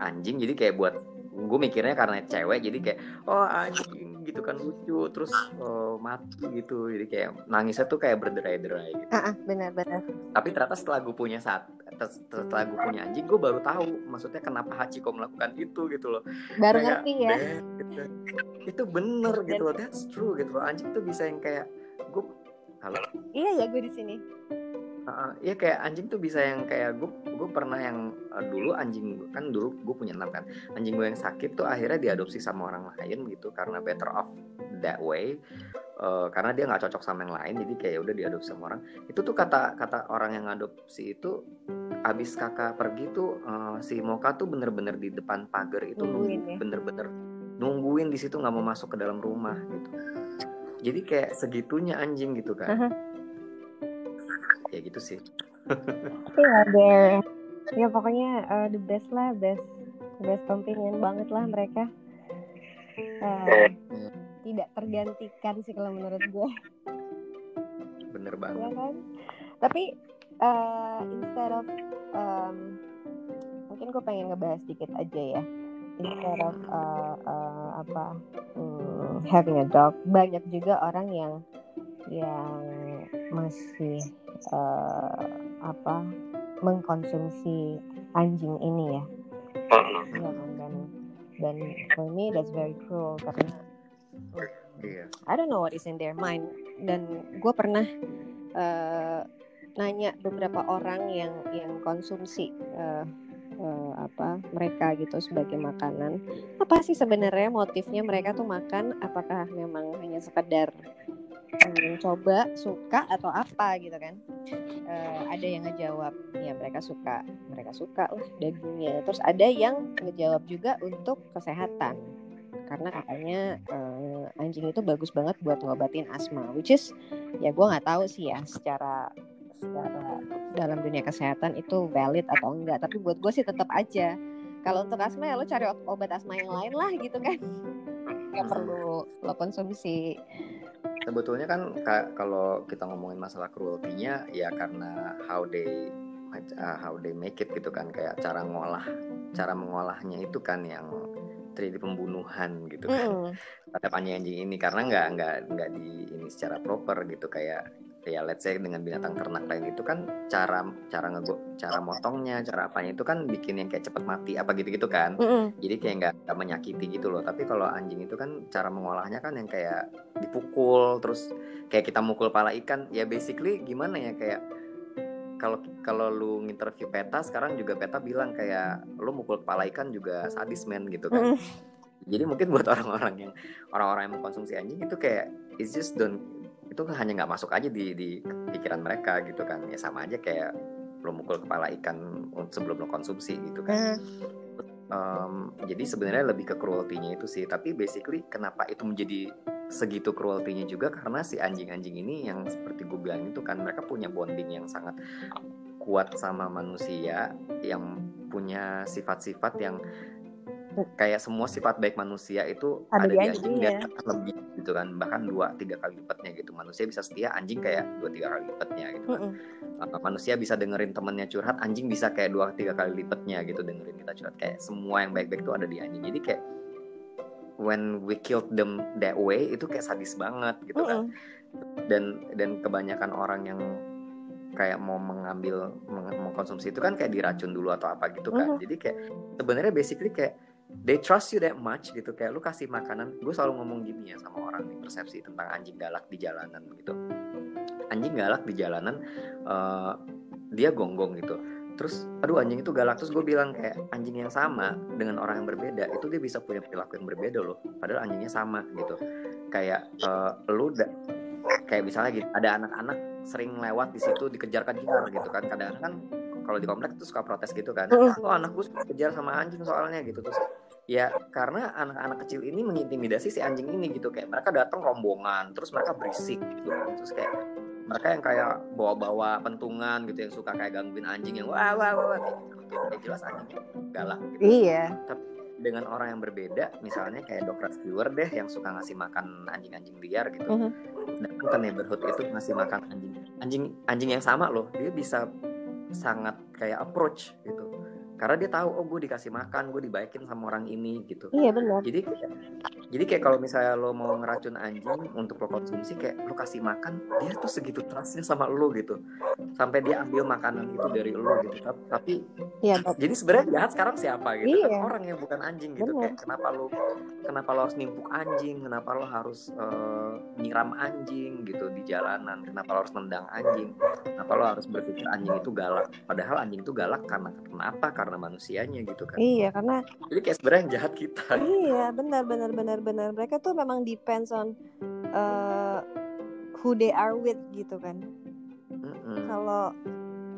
anjing jadi kayak buat gue mikirnya karena cewek jadi kayak oh anjing gitu kan lucu terus oh, mati gitu jadi kayak nangisnya tuh kayak berderai-derai gitu Ah, ah, benar benar. tapi ternyata setelah gue punya saat setelah gue punya anjing gue baru tahu maksudnya kenapa Hachiko melakukan itu gitu loh Baru Kayak, ngerti ya. Gitu. itu bener gitu loh that's true gitu loh anjing tuh bisa yang kayak gue halo? Iya ya gue di sini. Uh, ya kayak anjing tuh bisa yang kayak gue gue pernah yang uh, dulu anjing kan dulu gue punya enam kan. Anjing gue yang sakit tuh akhirnya diadopsi sama orang lain gitu karena better off that way. Uh, karena dia nggak cocok sama yang lain jadi kayak ya udah diadopsi sama orang. Itu tuh kata kata orang yang ngadopsi itu abis kakak pergi tuh uh, si Moka tuh bener-bener di depan pagar itu Nungguin nunggu- ya? bener-bener nungguin di situ nggak mau masuk ke dalam rumah gitu jadi kayak segitunya anjing gitu kan. Ya gitu sih. Iya deh. Ya pokoknya uh, the best lah, best best companion banget lah mereka. uh, tidak tergantikan sih kalau menurut gue. Bener ya banget. kan? Tapi uh, instead of um, mungkin gue pengen ngebahas dikit aja ya instead of uh, uh, apa hmm, having a dog. Banyak juga orang yang yang masih uh, apa mengkonsumsi anjing ini ya. Iya kan dan dan for me that's very cruel karena iya. I don't know what is in their mind. Dan gue pernah eh, nanya beberapa orang yang yang konsumsi eh, eh, apa mereka gitu sebagai makanan. Apa sih sebenarnya motifnya mereka tuh makan? Apakah memang hanya sekedar eh, coba suka atau apa gitu kan? Eh, ada yang ngejawab ya mereka suka mereka suka lah dagingnya. Terus ada yang ngejawab juga untuk kesehatan. Karena katanya eh, anjing itu bagus banget buat ngobatin asma which is ya gue nggak tahu sih ya secara secara dalam dunia kesehatan itu valid atau enggak tapi buat gue sih tetap aja. Kalau untuk asma ya lo cari obat asma yang lain lah gitu kan. Nggak perlu lo konsumsi. Sebetulnya kan ka- kalau kita ngomongin masalah cruelty-nya ya karena how they uh, how they make it gitu kan. Kayak cara ngolah cara mengolahnya itu kan yang terjadi pembunuhan gitu kan. Mm-mm. terhadap anjing-anjing ini. Karena nggak nggak nggak di ini secara proper gitu. Kayak ya let's say dengan binatang ternak lain itu kan cara cara ngego cara motongnya cara apanya itu kan bikin yang kayak cepet mati apa gitu gitu kan Mm-mm. jadi kayak nggak nggak menyakiti gitu loh tapi kalau anjing itu kan cara mengolahnya kan yang kayak dipukul terus kayak kita mukul pala ikan ya basically gimana ya kayak kalau kalau lu nginterview peta sekarang juga peta bilang kayak lu mukul kepala ikan juga sadis men gitu kan Mm-mm. jadi mungkin buat orang-orang yang orang-orang yang mengkonsumsi anjing itu kayak it's just don't itu hanya nggak masuk aja di di pikiran mereka gitu kan. Ya sama aja kayak lo mukul kepala ikan sebelum lo konsumsi gitu kan. Um, jadi sebenarnya lebih ke cruelty-nya itu sih. Tapi basically kenapa itu menjadi segitu cruelty-nya juga? Karena si anjing-anjing ini yang seperti gue bilang itu kan mereka punya bonding yang sangat kuat sama manusia yang punya sifat-sifat yang kayak semua sifat baik manusia itu Ada ada, di anjing, anjing ya. dan lebih gitu kan bahkan dua tiga kali lipatnya gitu manusia bisa setia anjing kayak dua tiga kali lipatnya gitu kan mm-mm. Uh, manusia bisa dengerin temennya curhat anjing bisa kayak dua tiga kali lipatnya gitu dengerin kita curhat kayak semua yang baik-baik itu ada di anjing jadi kayak when we killed them that way itu kayak sadis banget gitu kan Mm-mm. dan dan kebanyakan orang yang kayak mau mengambil meng- mengkonsumsi itu kan kayak diracun dulu atau apa gitu kan Mhm. jadi kayak sebenarnya basically kayak they trust you that much gitu. Kayak lu kasih makanan gue selalu ngomong gini ya sama orang nih persepsi tentang anjing galak di jalanan gitu. Anjing galak di jalanan eh, dia gonggong gitu. Terus aduh anjing itu galak. Terus gue bilang kayak anjing yang sama dengan orang yang berbeda itu dia bisa punya perilaku yang berbeda loh. Padahal anjingnya sama gitu. Kayak eh, lu da- kayak misalnya gitu ada anak-anak sering lewat di situ dikejar-kejar gitu kan. Kadang kan kalau di komplek tuh suka protes gitu kan. Oh anak gue suka kejar sama anjing soalnya gitu. Terus ya karena anak-anak kecil ini mengintimidasi si anjing ini gitu. Kayak mereka datang rombongan terus mereka berisik gitu. Terus kayak mereka yang kayak bawa-bawa pentungan gitu yang suka kayak gangguin anjing yang wah wah wah, kayak gitu. Ya jelas anjing galak gitu. Iya. Dengan orang yang berbeda misalnya kayak dog rescuer deh yang suka ngasih makan anjing-anjing liar gitu. Mhm. datang ke neighborhood itu ngasih makan anjing. Anjing anjing yang sama loh. Dia bisa sangat kayak approach gitu karena dia tahu oh gue dikasih makan gue dibaikin sama orang ini gitu. Iya benar. Jadi jadi kayak kalau misalnya lo mau ngeracun anjing untuk lo konsumsi kayak lo kasih makan dia tuh segitu trustnya sama lo gitu. Sampai dia ambil makanan itu dari lo gitu. Tap- tapi iya jadi sebenarnya jahat sekarang siapa gitu? Kan Iya. orang yang bukan anjing gitu. Bener. kayak kenapa lo kenapa lo harus nimpuk anjing kenapa lo harus eh, nyiram anjing gitu di jalanan kenapa lo harus nendang anjing kenapa lo harus berpikir anjing itu galak padahal anjing itu galak karena kenapa karena manusianya gitu kan. Iya karena jadi kayak sebenarnya yang jahat kita. Iya benar benar benar benar. Mereka tuh memang depends on uh, who they are with gitu kan. Mm-mm. kalau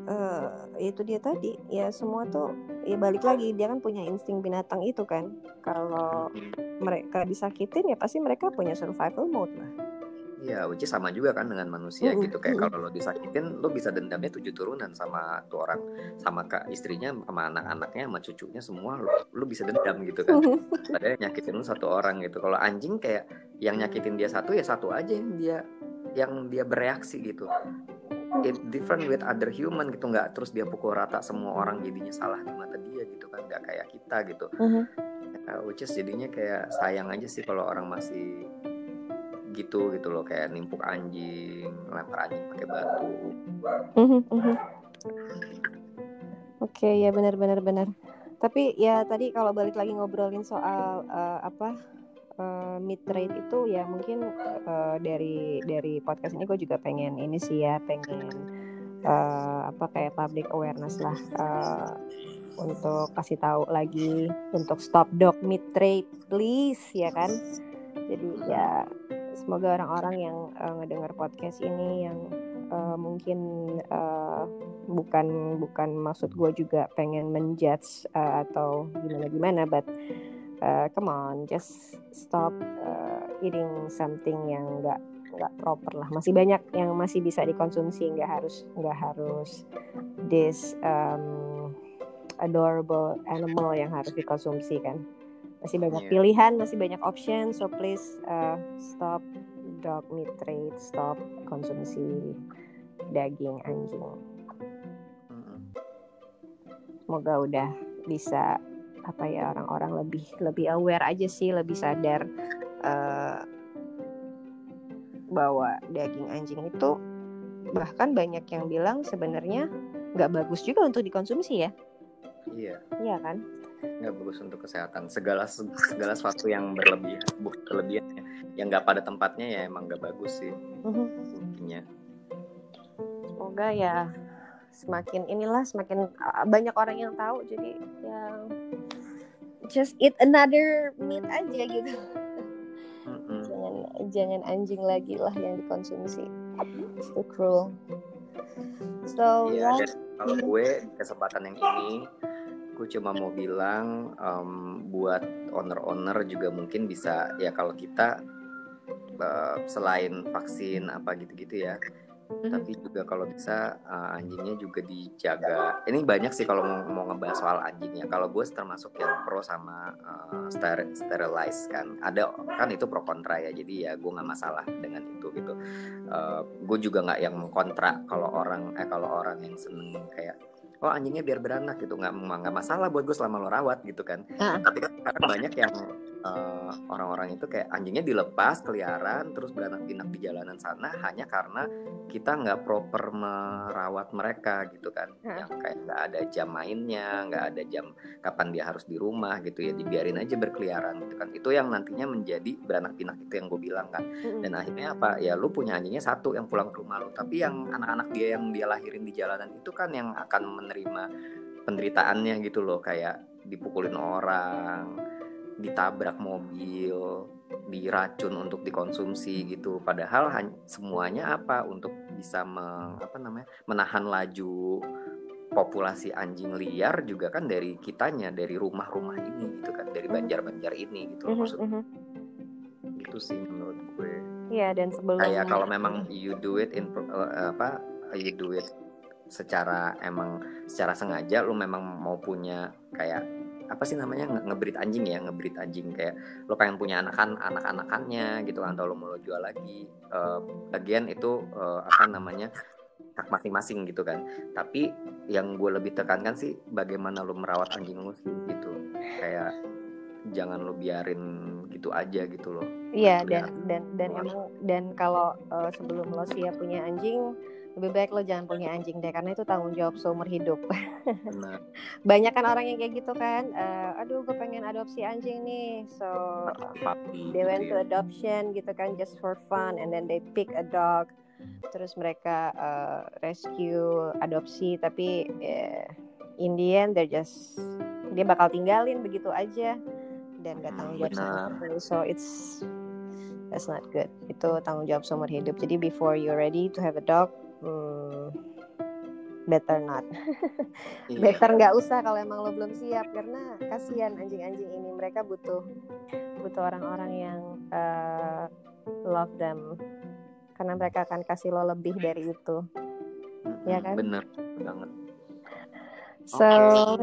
eh, itu dia tadi ya semua tuh ya balik lagi dia kan punya insting binatang itu kan. Kalau mereka disakitin ya pasti mereka punya survival mode lah Iya, is sama juga kan dengan manusia Mm-mm, gitu. Kayak kalau lo disakitin, lo bisa dendamnya tujuh turunan sama tuh orang, sama kak istrinya, sama anak-anaknya, sama cucunya semua lo, lo bisa dendam gitu kan. Padahal nyakitin lo satu orang gitu. Kalau anjing kayak yang nyakitin dia satu ya satu aja yang dia yang dia bereaksi gitu. It different with other human gitu nggak terus dia pukul rata semua orang jadinya salah di mata dia gitu kan nggak kayak kita gitu. Mhm. Uh, which is jadinya kayak sayang aja sih kalau orang masih gitu gitu loh kayak nimpuk anjing, lempar anjing pakai batu. Mhm, mhm. Oke, ya benar-benar benar. Tapi ya tadi kalau balik lagi ngobrolin soal eh, apa eh, mid trade itu ya mungkin eh, dari dari podcast ini gue juga pengen ini sih ya pengen eh, apa kayak public awareness lah eh, untuk kasih tahu lagi untuk stop dog mid trade please ya kan. Jadi ya semoga orang-orang yang eh, ngedengar podcast ini yang eh, mungkin eh, bukan bukan maksud gue juga pengen menjudge uh, atau gimana gimana but uh, come on just stop uh, eating something yang nggak nggak proper lah. Masih banyak yang masih bisa dikonsumsi nggak harus nggak harus this um, adorable animal yang harus dikonsumsi kan masih banyak Iya. pilihan masih banyak option. So please uh, stop dog meat trade stop konsumsi daging anjing. Mm-mm. semoga udah bisa apa ya orang-orang lebih lebih aware aja sih lebih sadar eh, bahwa daging anjing itu bahkan banyak yang bilang sebenarnya nggak bagus juga untuk dikonsumsi ya. Iya, iya kan nggak bagus untuk kesehatan. Segala segala sesuatu yang berlebihan, bukan berlebihan ya, yang nggak pada tempatnya ya emang nggak bagus sih Mhm. intinya. semoga ya semakin inilah semakin uh, banyak orang yang tahu jadi yang just eat another meat aja gitu Mm-mm. jangan jangan anjing lagi lah yang dikonsumsi it's too cruel so yeah, dan kalau gue kesempatan yang ini, gue cuma mau bilang em, buat owner-owner juga mungkin bisa ya kalau kita eh, selain vaksin apa gitu-gitu ya, Mhm. tapi juga kalau bisa eh, anjingnya juga dijaga. Ini banyak sih kalau mau, mau ngebahas soal anjingnya. Kalau gue termasuk yang pro sama ster- sterilize kan. Ada kan itu pro kontra ya. Jadi ya gue nggak masalah dengan itu gitu. gue juga nggak yang kontra kalau orang eh kalau orang yang seneng kayak oh anjingnya biar beranak gitu nggak nggak masalah buat gue selama lo rawat gitu kan. Ah. Tapi kan sekarang banyak yang eh, orang-orang itu kayak anjingnya dilepas keliaran terus beranak pinak di jalanan sana hanya karena kita nggak proper merawat mereka gitu kan. Yang kayak nggak ada jam mainnya nggak ada jam kapan dia harus di rumah gitu ya dibiarin aja berkeliaran gitu kan. Itu yang nantinya menjadi beranak pinak itu yang gue bilang kan. Dan akhirnya apa? Ya lu punya anjingnya satu yang pulang ke rumah lu. Tapi yang anak-anak dia yang dia lahirin di jalanan itu kan yang akan menerima penderitaannya gitu loh. Kayak dipukulin orang ditabrak mobil diracun untuk dikonsumsi gitu. Padahal semuanya apa? Untuk bisa me- apa namanya menahan laju populasi anjing liar juga kan dari kitanya dari rumah-rumah ini gitu kan dari banjar-banjar ini gitu loh Mhm, maksud. mhm. gitu sih menurut gue. Iya dan sebelum kayak kalau memang you do it in eh, apa you do it secara emang secara sengaja lu memang mau punya kayak apa sih namanya nge- ngebreed anjing ya ngebreed anjing. Kayak lu pengen punya anakan anak-anakannya gitu kan atau lu mau lo jual lagi. Eh, bagian itu eh, apa namanya hak masing-masing gitu kan. Tapi yang gue lebih tekankan sih bagaimana lu merawat anjing lu sih gitu. Kayak jangan lu biarin gitu aja gitu loh. Iya Ya. dan dan dan emang dan kalau eh, sebelum lo siap punya anjing lebih baik lo jangan punya anjing deh karena itu tanggung jawab seumur hidup. Benar. Banyak kan orang yang kayak gitu kan, eh, aduh gue pengen adopsi anjing nih, so they went to adoption gitu kan just for fun and then they pick a dog, terus mereka eh, rescue adopsi tapi eh, in the end they're just dia bakal tinggalin begitu aja dan gak tanggung jawab sama so it's that's not good. Itu tanggung jawab seumur hidup. Jadi before you're ready to have a dog hmm, better not. Iya. better nggak usah kalau emang lo belum siap karena kasihan anjing-anjing ini. Mereka butuh butuh orang-orang yang uh, love them. Karena mereka akan kasih lo lebih dari itu. Ya kan? bener banget. So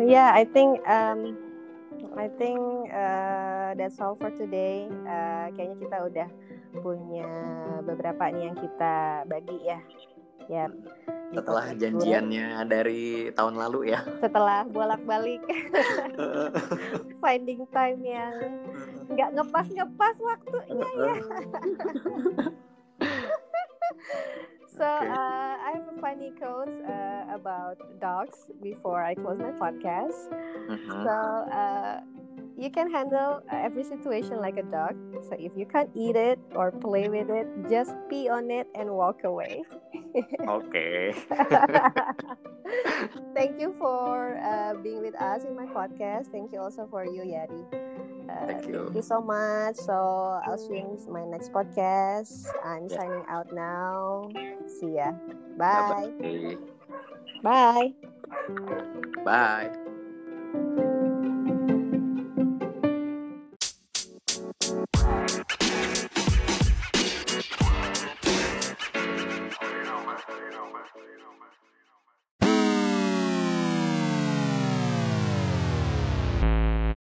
yeah I think um, I think uh, that's all for today. Uh, kayaknya kita udah punya beberapa nih yang kita bagi ya ya setelah janjiannya dari tahun lalu ya. Setelah bolak-balik. Finding time yang nggak ngepas ngepas waktunya ya. So uh, I have a funny quote uh, about dogs before I close my podcast. So uh, you can handle every situation like a dog. So if you can't eat it or play with it, just pee on it and walk away. okay. thank you for uh, being with us in my podcast. Thank you also for you, Yadi. Uh, thank you. Thank you so much. So I'll see you in my next podcast. I'm yeah. signing out now. See ya. Bye. Bye. Bye. Bye.